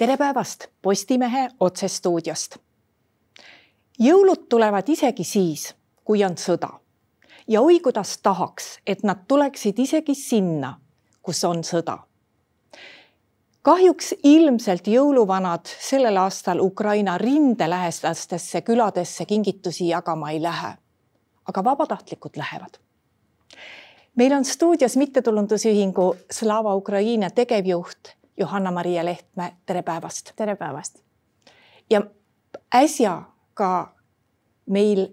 tere päevast Postimehe otsestuudiost. jõulud tulevad isegi siis, kui on sõda ja oi, kuidas tahaks, et nad tuleksid isegi sinna, kus on sõda. kahjuks ilmselt jõuluvanad sellel aastal Ukraina rindelähedastesse küladesse kingitusi jagama ei lähe, aga vabatahtlikud lähevad meil on stuudios mittetulundusühingu Slava Ukraina tegevjuht Johanna-Maria Lehtme, tere päevast. tere päevast. ja äsja ka meil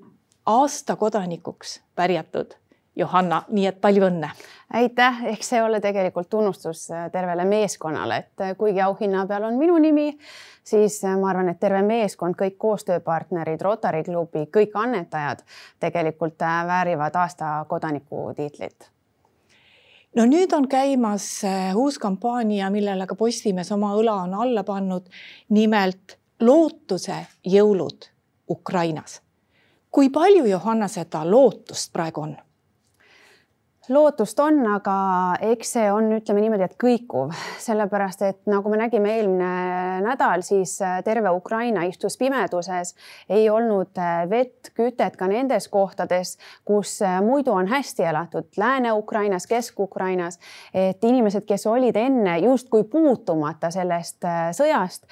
aasta kodanikuks pärjatud Johanna, nii et palju õnne. aitäh, eks see ole tegelikult tunnustus äh, tervele meeskonnale, et äh, kuigi auhinna peal on minu nimi, siis äh, ma arvan, et terve meeskond, kõik koostööpartnerid, Rotary klubi, kõik annetajad tegelikult väärivad aasta kodaniku tiitlit no nüüd on käimas uus kampaania, millele ka Postimees oma õla on alla pannud. nimelt lootuse jõulud Ukrainas kui palju, Johanna, seda lootust praegu on? Lootust on, aga eks see on, ütleme niimoodi, et kõikuv, sellepärast et nagu me nägime eelmine nädal, siis äh, terve Ukraina istus pimeduses, ei olnud äh, vett, kütet ka nendes kohtades, kus äh, muidu on hästi elatud, Lääne-Ukrainas, Kesk-Ukrainas, et inimesed, kes olid enne justkui puutumata sellest sõjast,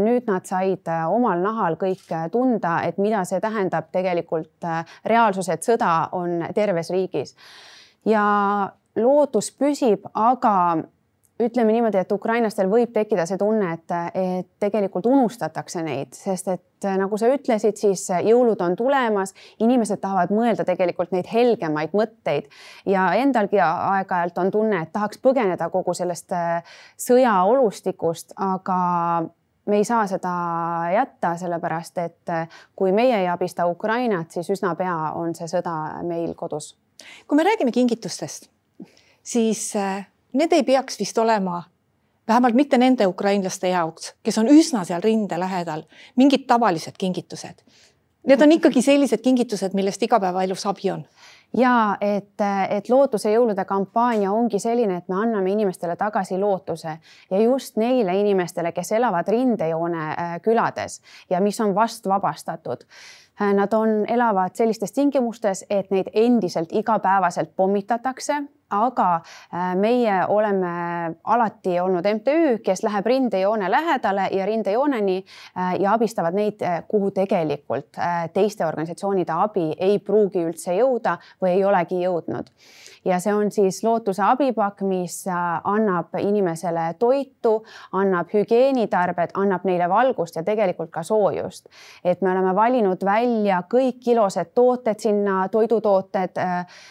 nüüd nad said omal nahal kõik tunda, et mida see tähendab tegelikult reaalsus, et sõda on terves riigis ja lootus püsib, aga ütleme niimoodi, et ukrainlastel võib tekkida see tunne, et, et tegelikult unustatakse neid, sest et nagu sa ütlesid, siis jõulud on tulemas, inimesed tahavad mõelda tegelikult neid helgemaid mõtteid. Ja endalgi aeg-ajalt on tunne, et tahaks põgeneda kogu sellest sõjaolustikust, aga me ei saa seda jätta, sellepärast et kui meie ei abista Ukrainat, siis üsna pea on see sõda meil kodus kui me räägime kingitustest, siis äh, need ei peaks vist olema vähemalt mitte nende ukrainlaste jaoks, kes on üsna seal rinde lähedal, mingid tavalised kingitused. Need on ikkagi sellised kingitused, millest igapäevaelus abi on ja et, et lootuse jõulude kampaania ongi selline, et me anname inimestele tagasi lootuse ja just neile inimestele, kes elavad rindejoone äh, külades ja mis on vast vabastatud nad on, elavad sellistes tingimustes, et neid endiselt igapäevaselt pommitatakse aga äh, meie oleme alati olnud MTÜ, kes läheb rindejoone lähedale ja rindejooneni äh, ja abistavad neid, äh, kuhu tegelikult teiste organisatsioonide abi ei pruugi üldse jõuda või ei olegi jõudnud. ja see on siis lootuse abipakk, mis annab inimesele toitu, annab hügieenitarbed, annab neile valgust ja tegelikult ka soojust. et me oleme valinud välja kõik kilosed tooted sinna, toidutooted,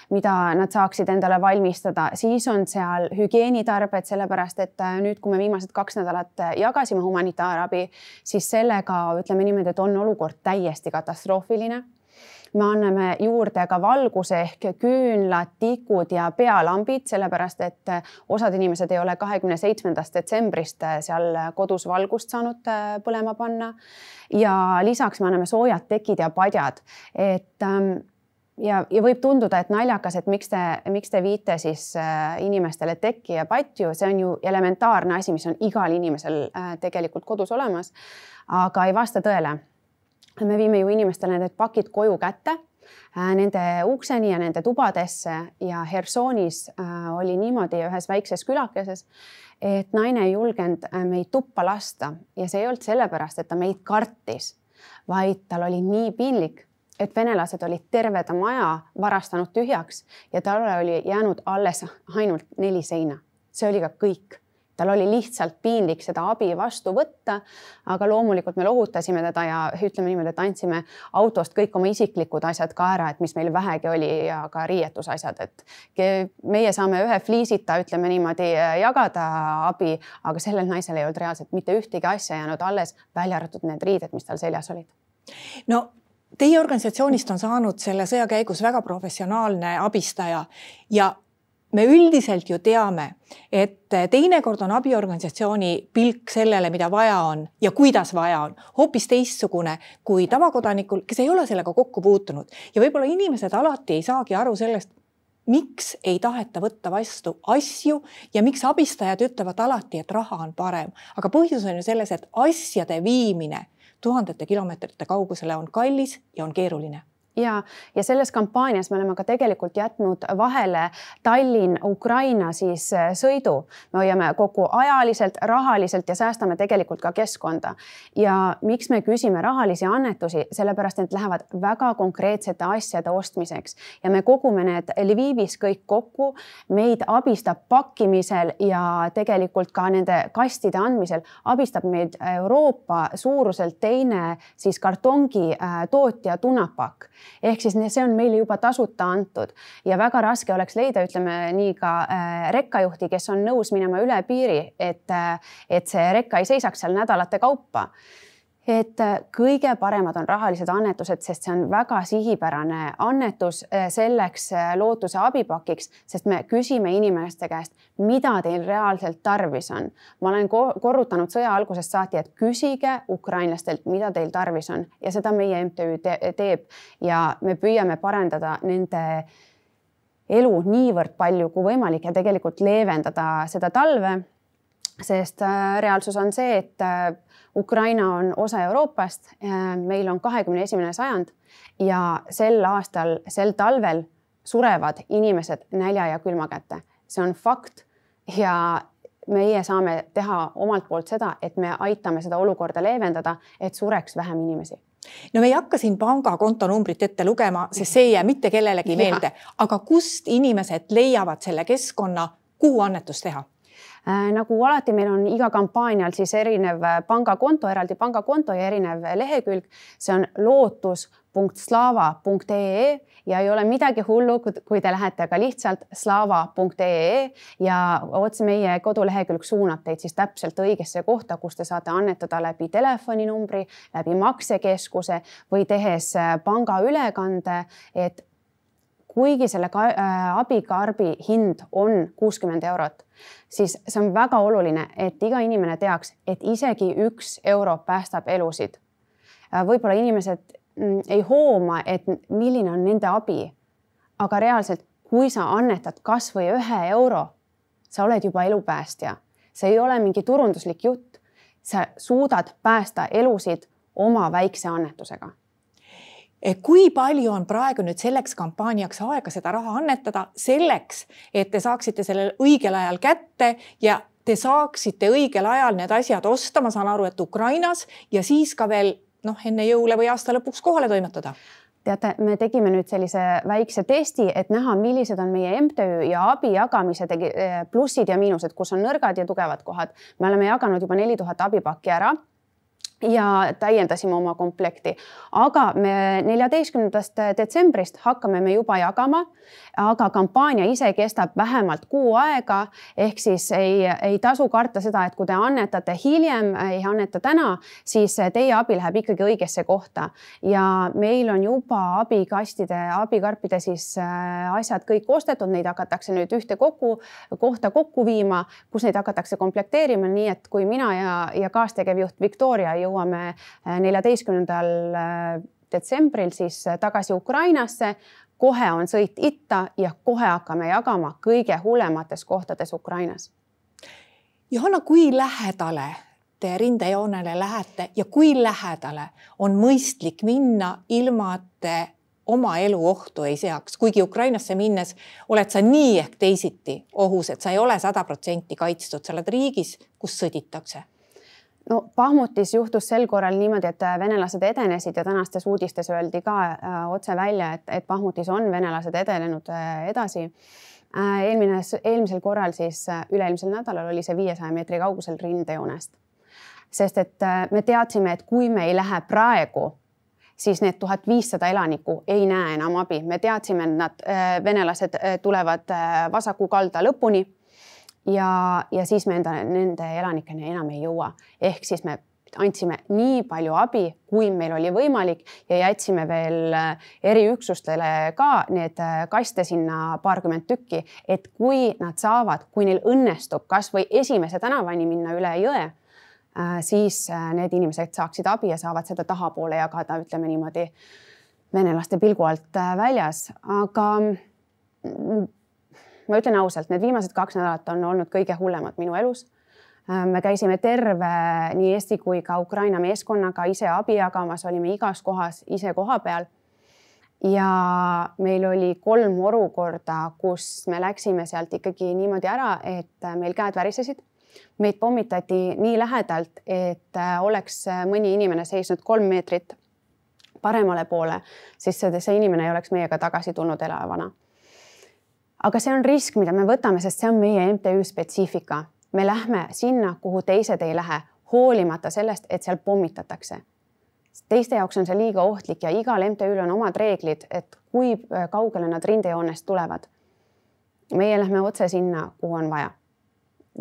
mida nad saaksid endale valmis valmistada, siis on seal hügieenitarbed, sellepärast et äh, nüüd, kui me viimased kaks nädalat äh, jagasime humanitaarabi, siis sellega ütleme niimoodi, et on olukord täiesti katastroofiline me anname juurde ka valguse ehk küünlad, tikud ja pealambid, sellepärast et äh, osad inimesed ei ole kahekümne seitsmendast detsembrist seal kodus valgust saanud põlema panna. ja lisaks me anname soojad tekid ja padjad, et ähm, ja, ja võib tunduda, et naljakas, et miks te, miks te viite siis äh, inimestele tekki ja patju, see on ju elementaarne asi, mis on igal inimesel äh, tegelikult kodus olemas. aga ei vasta tõele. me viime ju inimestele need pakid koju kätte äh, nende ukseni ja nende tubadesse ja Hersonis oli niimoodi ühes väikses külakeses, et naine ei julgenud meid tuppa lasta ja see ei olnud sellepärast, et ta meid kartis, vaid tal oli nii piinlik et venelased olid terve ta maja varastanud tühjaks ja talle oli jäänud alles ainult neli seina. see oli ka kõik. tal oli lihtsalt piinlik seda abi vastu võtta. aga loomulikult me lohutasime teda ja ütleme niimoodi, et andsime autost kõik oma isiklikud asjad ka ära, et mis meil vähegi oli ja ka riietusasjad, et meie saame ühe fliisita, ütleme niimoodi, jagada abi, aga sellel naisel ei olnud reaalselt mitte ühtegi asja jäänud alles, välja arvatud need riided, mis tal seljas olid. no Teie organisatsioonist on saanud selle sõja käigus väga professionaalne abistaja ja me üldiselt ju teame, et teinekord on abiorganisatsiooni pilk sellele, mida vaja on ja kuidas vaja on, hoopis teistsugune kui tavakodanikul, kes ei ole sellega kokku puutunud. Ja võib-olla inimesed alati ei saagi aru sellest, miks ei taheta võtta vastu asju ja miks abistajad ütlevad alati, et raha on parem, aga põhjus on ju selles, et asjade viimine tuhandete kilomeetrite kaugusele on kallis ja on keeruline ja, ja selles kampaanias me oleme ka tegelikult jätnud vahele Tallinn-Ukraina siis äh, sõidu. me hoiame kokku ajaliselt, rahaliselt ja säästame tegelikult ka keskkonda. ja miks me küsime rahalisi annetusi, sellepärast et lähevad väga konkreetsete asjade ostmiseks ja me kogume need Lvivis kõik kokku. meid abistab pakkimisel ja tegelikult ka nende kastide andmisel abistab meid Euroopa suuruselt teine siis kartongi äh, tootja Tunapak ehk siis see on meile juba tasuta antud. Ja väga raske oleks leida, ütleme nii ka äh, rekkajuhti, kes on nõus minema üle piiri, et, äh, et see rekka ei seisaks seal nädalate kaupa et äh, kõige paremad on rahalised annetused, sest see on väga sihipärane annetus äh, selleks äh, lootuse abipakiks, sest me küsime inimeste käest, mida teil reaalselt tarvis on. ma olen korrutanud sõja algusest saati, et küsige ukrainlastelt, mida teil tarvis on ja seda meie MTÜ te teeb ja me püüame parandada nende elu niivõrd palju kui võimalik ja tegelikult leevendada seda talve sest reaalsus on see, et Ukraina on osa Euroopast, meil on kahekümne esimene sajand ja sel aastal, sel talvel surevad inimesed nälja ja külma kätte. see on fakt ja meie saame teha omalt poolt seda, et me aitame seda olukorda leevendada, et sureks vähem inimesi. No me ei hakka siin pangakonto numbrit ette lugema, sest see ei jää mitte kellelegi meelde, aga kust inimesed leiavad selle keskkonna, kuhu annetust teha? Äh, nagu alati, meil on iga kampaanial siis erinev äh, pangakonto, eraldi pangakonto ja erinev lehekülg. see on lootus.slava.ee ja ei ole midagi hullu, kui te lähete ka lihtsalt slava.ee ja otse meie kodulehekülg suunab teid siis täpselt õigesse kohta, kus te saate annetada läbi telefoninumbri, läbi maksekeskuse või tehes äh, pangaülekande, et kuigi selle ka, äh, abikarbi hind on kuuskümmend eurot, siis see on väga oluline, et iga inimene teaks, et isegi üks euro päästab elusid. Äh, võib-olla inimesed mm, ei hooma, et milline on nende abi. aga reaalselt, kui sa annetad kasvõi ühe euro, sa oled juba elupäästja. see ei ole mingi turunduslik jutt. sa suudad päästa elusid oma väikse annetusega kui palju on praegu nüüd selleks kampaaniaks aega seda raha annetada selleks, et te saaksite selle õigel ajal kätte ja te saaksite õigel ajal need asjad osta, ma saan aru, et Ukrainas ja siis ka veel noh, enne jõule või aasta lõpuks kohale toimetada teate, me tegime nüüd sellise väikse testi, et näha, millised on meie MTÜ ja abi jagamise plussid ja miinused, kus on nõrgad ja tugevad kohad. me oleme jaganud juba neli tuhat abipakki ära ja täiendasime oma komplekti. aga me neljateistkümnendast detsembrist hakkame me juba jagama, aga kampaania ise kestab vähemalt kuu aega. ehk siis ei, ei tasu karta seda, et kui te annetate hiljem, ei anneta täna, siis teie abi läheb ikkagi õigesse kohta ja meil on juba abikastide, abikarpide siis äh, asjad kõik ostetud, neid hakatakse nüüd ühte kokku, kohta kokku viima, kus neid hakatakse komplekteerima, nii et kui mina ja, ja kaastegevjuht Viktoria jõuame jõuame äh, neljateistkümnendal äh, detsembril siis äh, tagasi Ukrainasse. kohe on sõit itta ja kohe hakkame jagama kõige hullemates kohtades Ukrainas. Johanna, kui lähedale te rindejoonele lähete ja kui lähedale on mõistlik minna, ilma et te oma elu ohtu ei seaks, kuigi Ukrainasse minnes oled sa nii ehk teisiti ohus, et sa ei ole sada protsenti kaitstud, sa oled riigis, kus sõditakse no Bahmutis juhtus sel korral niimoodi, et äh, venelased edenesid ja tänastes uudistes öeldi ka äh, otse välja, et, et Bahmutis on venelased edenenud äh, edasi äh,. eelmine, eelmisel korral siis äh, üle-eelmisel nädalal oli see viiesaja meetri kaugusel rindejoonest. sest et äh, me teadsime, et kui me ei lähe praegu siis need tuhat viissada elanikku ei näe enam abi, me teadsime, et nad, äh, venelased tulevad vasaku kalda lõpuni ja, ja siis me enda, nende elanikeni enam ei jõua. ehk siis me andsime nii palju abi, kui meil oli võimalik ja jätsime veel äh, eriüksustele ka need äh, kaste sinna paarkümmend tükki, et kui nad saavad, kui neil õnnestub kasvõi esimese tänavani minna üle jõe, äh, siis need inimesed saaksid abi ja saavad seda tahapoole jagada, ütleme niimoodi venelaste pilgu alt väljas, aga ma ütlen ausalt, need viimased kaks nädalat on olnud kõige hullemad minu elus. Äh, me käisime terve nii Eesti kui ka Ukraina meeskonnaga ise abi jagamas, olime igas kohas ise kohapeal. ja meil oli kolm olukorda, kus me läksime sealt ikkagi niimoodi ära, et meil käed värisesid meid pommitati nii lähedalt, et oleks mõni inimene seisnud kolm meetrit paremale poole, siis see, see inimene ei oleks meiega tagasi tulnud elavana. Aga see on risk, mida me võtame, sest see on meie MTÜ spetsiifika. me lähme sinna, kuhu teised ei lähe, hoolimata sellest, et seal pommitatakse. teiste jaoks on see liiga ohtlik ja igal MTÜ-l on omad reeglid, et kui kaugele nad rindejoonest tulevad. meie lähme otse sinna, kuhu on vaja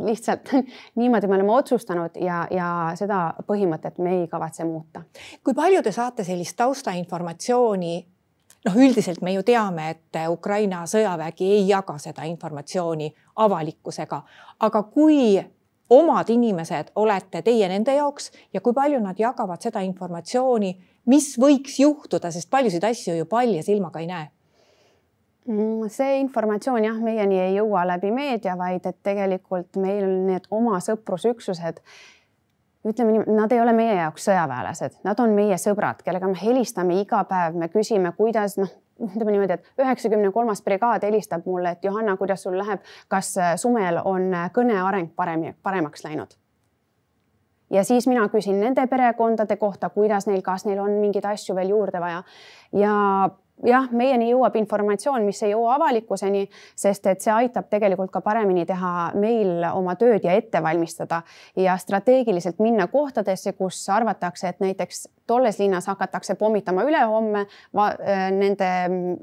lihtsalt niimoodi me oleme otsustanud ja, ja seda põhimõtet me ei kavatse muuta. kui palju te saate sellist taustainformatsiooni? Noh, üldiselt me ju teame, et Ukraina sõjavägi ei jaga seda informatsiooni avalikkusega, aga kui omad inimesed olete teie nende jaoks ja kui palju nad jagavad seda informatsiooni, mis võiks juhtuda, sest paljusid asju ju palja silmaga ei näe? Mm, see informatsioon jah, meieni ei jõua läbi meedia, vaid et tegelikult meil need oma sõprusüksused, ütleme nii, nad ei ole meie jaoks sõjaväelased, nad on meie sõbrad, kellega me helistame iga päev, me küsime, kuidas noh, ütleme niimoodi, et üheksakümne kolmas brigaad helistab mulle, et Johanna, kuidas sul läheb, kas äh, Sumel on äh, kõne areng parem, paremaks läinud? ja siis mina küsin nende perekondade kohta, kuidas neil, kas neil on mingeid asju veel juurde vaja. Ja jah, meieni jõuab informatsioon, mis ei jõua avalikkuseni, sest et see aitab tegelikult ka paremini teha meil oma tööd ja ette valmistada ja strateegiliselt minna kohtadesse, kus arvatakse, et näiteks tolles linnas hakatakse pommitama ülehomme. Äh, nende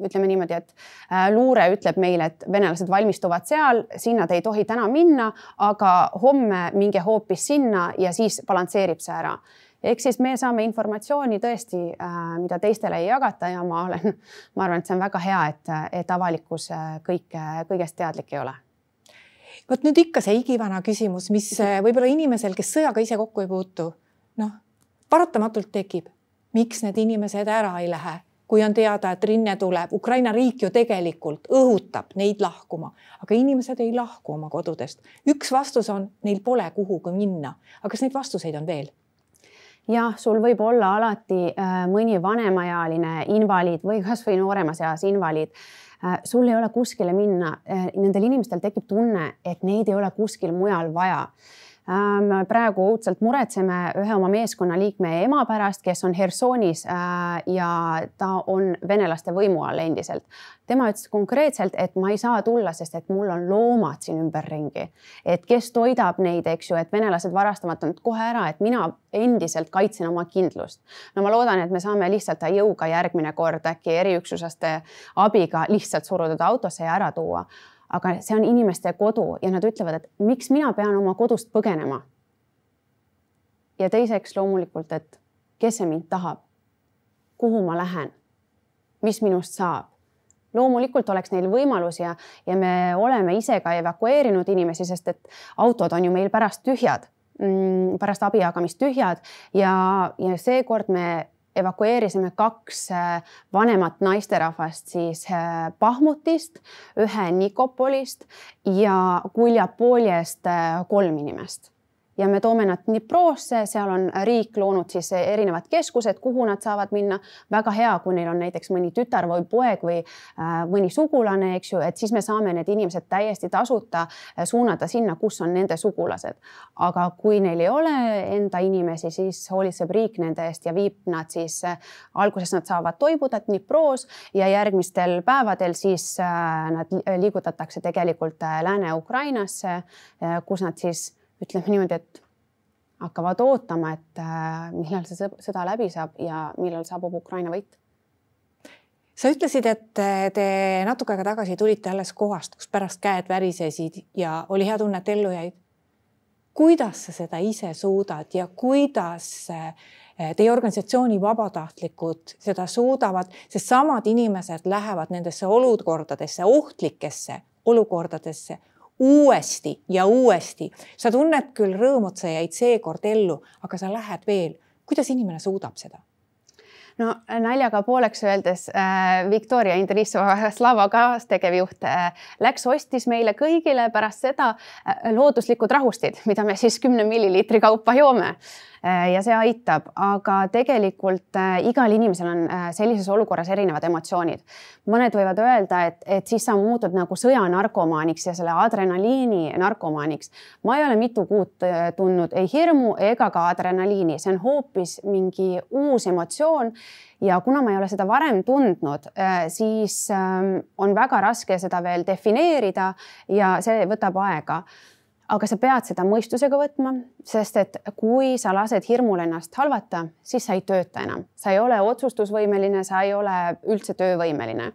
ütleme niimoodi, et äh, luure ütleb meile, et venelased valmistuvad seal, sinna te ei tohi täna minna, aga homme minge hoopis sinna ja siis balansseerib see ära ehk siis me saame informatsiooni tõesti, äh, mida teistele ei jagata ja ma olen, ma arvan, et see on väga hea, et, et avalikkus äh, kõike, kõigest teadlik ei ole vot nüüd ikka see igivana küsimus, mis äh, võib-olla inimesel, kes sõjaga ise kokku ei puutu, noh, paratamatult tekib, miks need inimesed ära ei lähe, kui on teada, et rinne tuleb, Ukraina riik ju tegelikult õhutab neid lahkuma, aga inimesed ei lahku oma kodudest. üks vastus on, neil pole kuhugi minna, aga kas neid vastuseid on veel? Jah, sul võib olla alati äh, mõni vanemaealine invaliid või kasvõi nooremas eas invaliid äh,. sul ei ole kuskile minna äh,. Nendel inimestel tekib tunne, et neid ei ole kuskil mujal vaja praegu õudselt muretseme ühe oma meeskonnaliikme ema pärast, kes on Hersonis äh, ja ta on venelaste võimu all endiselt. tema ütles konkreetselt, et ma ei saa tulla, sest et mul on loomad siin ümberringi, et kes toidab neid, eks ju, et venelased varastavad nad kohe ära, et mina endiselt kaitsen oma kindlust. no ma loodan, et me saame lihtsalt jõuga järgmine kord äkki eriüksuslaste abiga lihtsalt suruda ta autosse ja ära tuua aga see on inimeste kodu ja nad ütlevad, et miks mina pean oma kodust põgenema. ja teiseks loomulikult, et kes see mind tahab, kuhu ma lähen, mis minust saab? Loomulikult oleks neil võimalus ja, ja me oleme ise ka evakueerinud inimesi, sest et autod on ju meil pärast tühjad, mm, pärast abi jagamist tühjad. Ja, ja seekord me evakueerisime kaks äh, vanemat naisterahvast siis äh, Bahmutist, ühe Nikopolist ja Kuljapoljest äh, kolm inimest ja me toome nad Dniprosse, seal on riik loonud siis erinevad keskused, kuhu nad saavad minna. väga hea, kui neil on näiteks mõni tütar või poeg või äh, mõni sugulane, eks ju, et siis me saame need inimesed täiesti tasuta äh, suunata sinna, kus on nende sugulased. aga kui neil ei ole enda inimesi, siis hoolitseb riik nende eest ja viib nad siis äh,, alguses nad saavad toibuda Dnipros ja järgmistel päevadel siis nad liigutatakse tegelikult Lääne-Ukrainasse kus nad siis ütleme niimoodi, et hakkavad ootama, et äh, millal see sõda läbi saab ja millal saabub Ukraina võit. sa ütlesid, et te natuke aega tagasi tulite alles kohast, kus pärast käed värisesid ja oli hea tunne, et ellu jäid. kuidas sa seda ise suudad ja kuidas äh, teie organisatsiooni vabatahtlikud seda suudavad, sest samad inimesed lähevad nendesse olukordadesse, ohtlikesse olukordadesse uuesti ja uuesti. sa tunned küll rõõmu, et sa jäid seekord ellu, aga sa lähed veel. kuidas inimene suudab seda? no naljaga pooleks öeldes äh, Viktoria Indrissova, Slava kaastegevjuht äh,, läks, ostis meile kõigile pärast seda äh, looduslikud rahustid, mida me siis kümne milliliitri kaupa joome äh, ja see aitab, aga tegelikult äh, igal inimesel on äh, sellises olukorras erinevad emotsioonid. mõned võivad öelda, et, et siis sa muutud nagu sõjanarkomaaniks ja selle adrenaliini narkomaaniks. ma ei ole mitu kuud äh, tundnud ei hirmu ega ka adrenaliini, see on hoopis mingi uus emotsioon ja kuna ma ei ole seda varem tundnud, äh, siis ähm, on väga raske seda veel defineerida ja see võtab aega aga sa pead seda mõistusega võtma, sest et kui sa lased hirmul ennast halvata, siis sa ei tööta enam, sa ei ole otsustusvõimeline, sa ei ole üldse töövõimeline.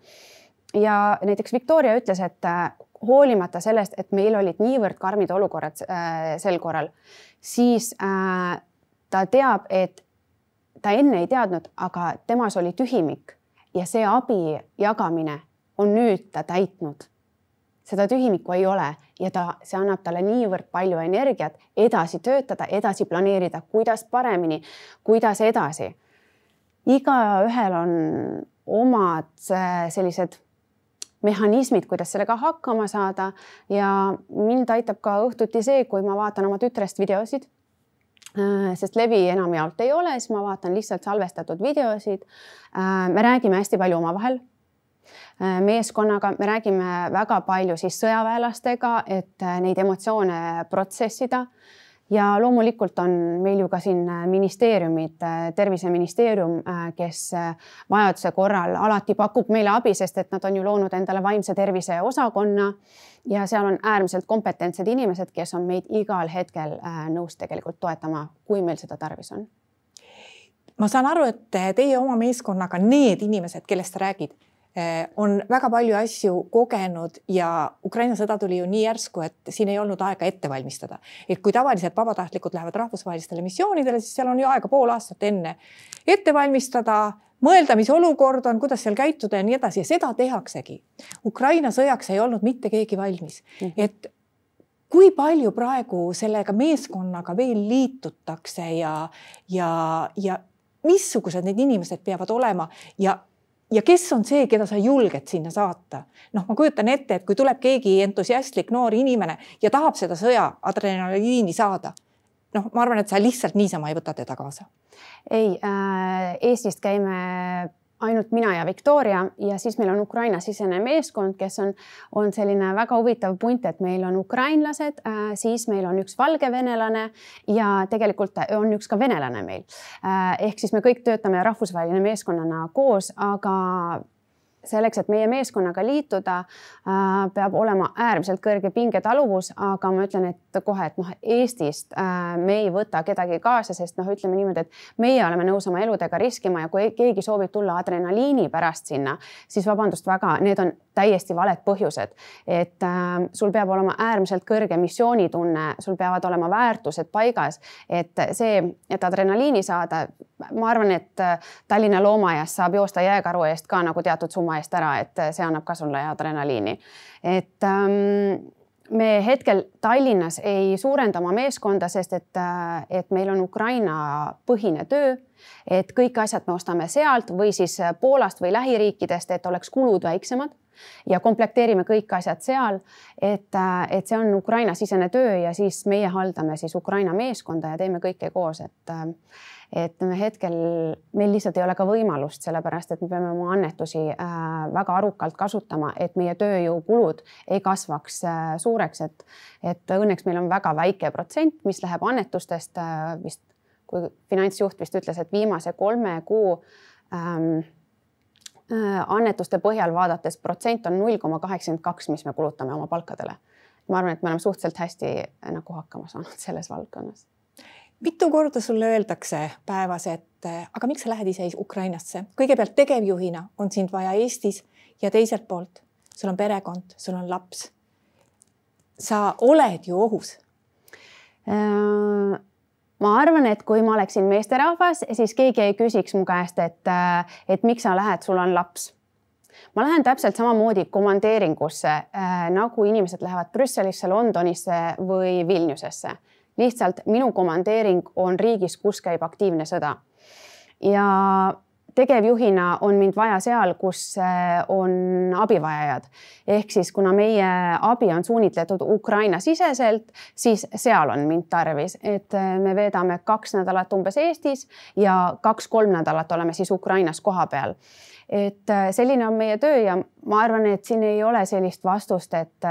ja näiteks Victoria ütles, et äh, hoolimata sellest, et meil olid niivõrd karmid olukorrad äh, sel korral, siis ta teab, et ta enne ei teadnud, aga temas oli tühimik ja see abi jagamine on nüüd ta täitnud. Seda tühimikku ei ole ja ta, see annab talle niivõrd palju energiat edasi töötada, edasi planeerida, kuidas paremini, kuidas edasi. igaühel on omad äh, sellised mehhanismid, kuidas sellega hakkama saada ja mind aitab ka õhtuti see, kui ma vaatan oma tütrest videosid Äh, sest levi enamjaolt ei ole, siis ma vaatan lihtsalt salvestatud videosid. Äh, me räägime hästi palju omavahel meeskonnaga, me räägime väga palju siis sõjaväelastega, et neid emotsioone protsessida ja loomulikult on meil ju ka siin ministeeriumid, terviseministeerium, kes vajaduse korral alati pakub meile abi, sest et nad on ju loonud endale vaimse tervise osakonna ja seal on äärmiselt kompetentsed inimesed, kes on meid igal hetkel äh, nõus tegelikult toetama, kui meil seda tarvis on. ma saan aru, et teie oma meeskonnaga, need inimesed, kellest sa räägid, äh, on väga palju asju kogenud ja Ukraina sõda tuli ju nii järsku, et siin ei olnud aega ette valmistada. et kui tavaliselt vabatahtlikud lähevad rahvusvahelistele missioonidele, siis seal on ju aega pool aastat enne ette valmistada mõelda, mis olukord on, kuidas seal käituda ja nii edasi ja seda tehaksegi. Ukraina sõjaks ei olnud mitte keegi valmis mm, -hmm. et kui palju praegu sellega meeskonnaga veel liitutakse ja, ja, ja missugused need inimesed peavad olema ja ja kes on see, keda sa julged sinna saata? noh, ma kujutan ette, et kui tuleb keegi entusiastlik noor inimene ja tahab seda sõja adrenaliini saada, noh, ma arvan, et sa lihtsalt niisama ei võta teda kaasa. ei äh,, Eestist käime ainult mina ja Victoria ja siis meil on Ukraina-sisene meeskond, kes on, on selline väga huvitav punt, et meil on ukrainlased äh,, siis meil on üks valgevenelane ja tegelikult on üks ka venelane meil äh,. ehk siis me kõik töötame rahvusvaheline meeskonnana koos, aga selleks, et meie meeskonnaga liituda, äh, peab olema äärmiselt kõrge pingetaluvus, aga ma ütlen, et kohe, et noh, Eestist äh, me ei võta kedagi kaasa, sest noh, ütleme niimoodi, et meie oleme nõus oma eludega riskima ja kui keegi soovib tulla adrenaliini pärast sinna, siis vabandust väga, need on täiesti valed põhjused. et äh, sul peab olema äärmiselt kõrge missioonitunne, sul peavad olema väärtused paigas, et see, et adrenaliini saada, ma arvan, et Tallinna loomaaias saab joosta jääkaru eest ka nagu teatud summa eest ära, et see annab ka sulle adrenaliini. et ähm, me hetkel Tallinnas ei suurenda oma meeskonda, sest et, äh, et meil on Ukraina põhine töö, et kõik asjad me ostame sealt või siis Poolast või lähiriikidest, et oleks kulud väiksemad ja komplekteerime kõik asjad seal, et, äh, et see on Ukraina sisene töö ja siis meie haldame siis Ukraina meeskonda ja teeme kõike koos, et äh, et me hetkel, meil lihtsalt ei ole ka võimalust, sellepärast et me peame oma annetusi äh, väga arukalt kasutama, et meie tööjõukulud ei kasvaks äh, suureks, et, et õnneks meil on väga väike protsent, mis läheb annetustest äh, vist, kui finantsjuht vist ütles, et viimase kolme kuu ähm, annetuste põhjal vaadates protsent on null koma kaheksakümmend kaks, mis me kulutame oma palkadele. ma arvan, et me oleme suhteliselt hästi nagu hakkama saanud selles valdkonnas mitu korda sulle öeldakse päevas, et aga miks sa lähed ise Ukrainasse? kõigepealt tegevjuhina on sind vaja Eestis ja teiselt poolt sul on perekond, sul on laps. sa oled ju ohus äh, ma arvan, et kui ma oleksin meesterahvas, siis keegi ei küsiks mu käest, et, et miks sa lähed, sul on laps. ma lähen täpselt samamoodi komandeeringusse äh, nagu inimesed lähevad Brüsselisse, Londonisse või Vilniusesse lihtsalt minu komandeering on riigis, kus käib aktiivne sõda. ja tegevjuhina on mind vaja seal, kus on abivajajad. ehk siis kuna meie abi on suunitletud Ukraina siseselt, siis seal on mind tarvis, et me veedame kaks nädalat umbes Eestis ja kaks-kolm nädalat oleme siis Ukrainas kohapeal et selline on meie töö ja ma arvan, et siin ei ole sellist vastust, et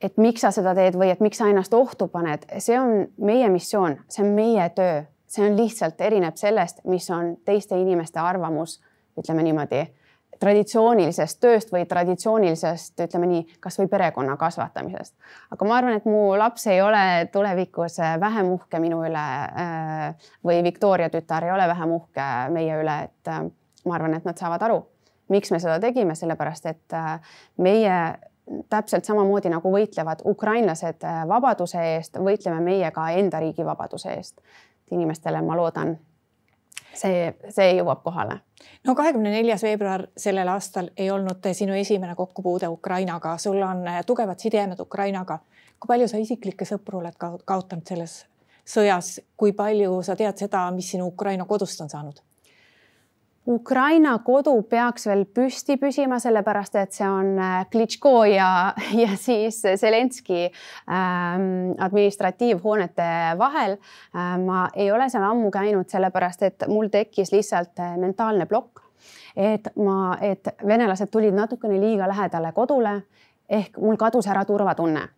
et miks sa seda teed või et miks sa ennast ohtu paned, see on meie missioon, see on meie töö, see on lihtsalt erineb sellest, mis on teiste inimeste arvamus, ütleme niimoodi, traditsioonilisest tööst või traditsioonilisest, ütleme nii, kasvõi perekonna kasvatamisest. aga ma arvan, et mu laps ei ole tulevikus vähem uhke minu üle äh, või Victoria tütar ei ole vähem uhke meie üle, et äh, ma arvan, et nad saavad aru, miks me seda tegime, sellepärast et äh, meie täpselt samamoodi nagu võitlevad ukrainlased äh, vabaduse eest, võitleme meie ka enda riigi vabaduse eest. inimestele, ma loodan, see, see jõuab kohale. no kahekümne neljas veebruar sellel aastal ei olnud sinu esimene kokkupuude Ukrainaga, sul on äh, tugevad sidemed Ukrainaga. kui palju sa isiklikke sõpru oled kaotanud selles sõjas, kui palju sa tead seda, mis sinu Ukraina kodust on saanud? Ukraina kodu peaks veel püsti püsima, sellepärast et see on äh, Klitško ja, ja siis Zelenski ähm, administratiivhoonete vahel äh,. ma ei ole seal ammu käinud, sellepärast et mul tekkis lihtsalt äh, mentaalne plokk. et ma, et venelased tulid natukene liiga lähedale kodule ehk mul kadus ära turvatunne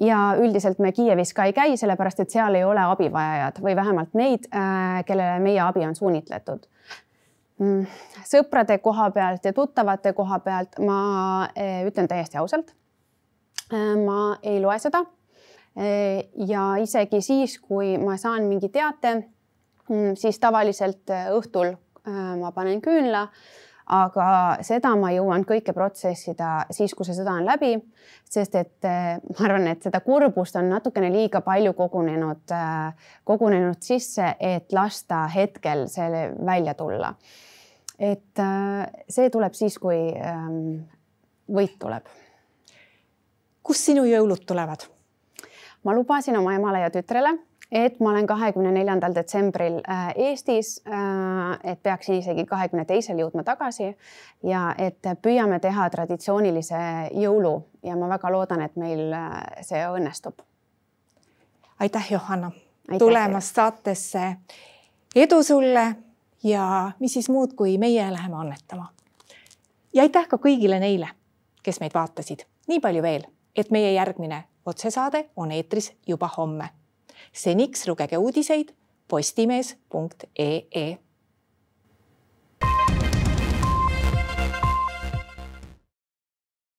ja üldiselt me Kiievis ka ei käi, sellepärast et seal ei ole abivajajad või vähemalt neid, äh, kellele meie abi on suunitletud sõprade koha pealt ja tuttavate koha pealt ma eh, ütlen täiesti ausalt. Eh, ma ei loe seda. Eh, ja isegi siis, kui ma saan mingi teate, mm, siis tavaliselt õhtul ma panen küünla aga seda ma jõuan kõike protsessida siis, kui see sõda on läbi, sest et ma arvan, et seda kurbust on natukene liiga palju kogunenud, kogunenud sisse, et lasta hetkel selle välja tulla et äh, see tuleb siis, kui ähm, võit tuleb. kust sinu jõulud tulevad? ma lubasin oma emale ja tütrele, et ma olen kahekümne neljandal detsembril äh, Eestis, äh, et peaksin isegi kahekümne teisel jõudma tagasi ja et püüame teha traditsioonilise jõulu ja ma väga loodan, et meil see õnnestub. aitäh, Johanna, tulemast saatesse. edu sulle ja mis siis muud, kui meie läheme annetama. ja aitäh ka kõigile neile, kes meid vaatasid. nii palju veel, et meie järgmine otsesaade on eetris juba homme. seniks lugege uudiseid postimees.ee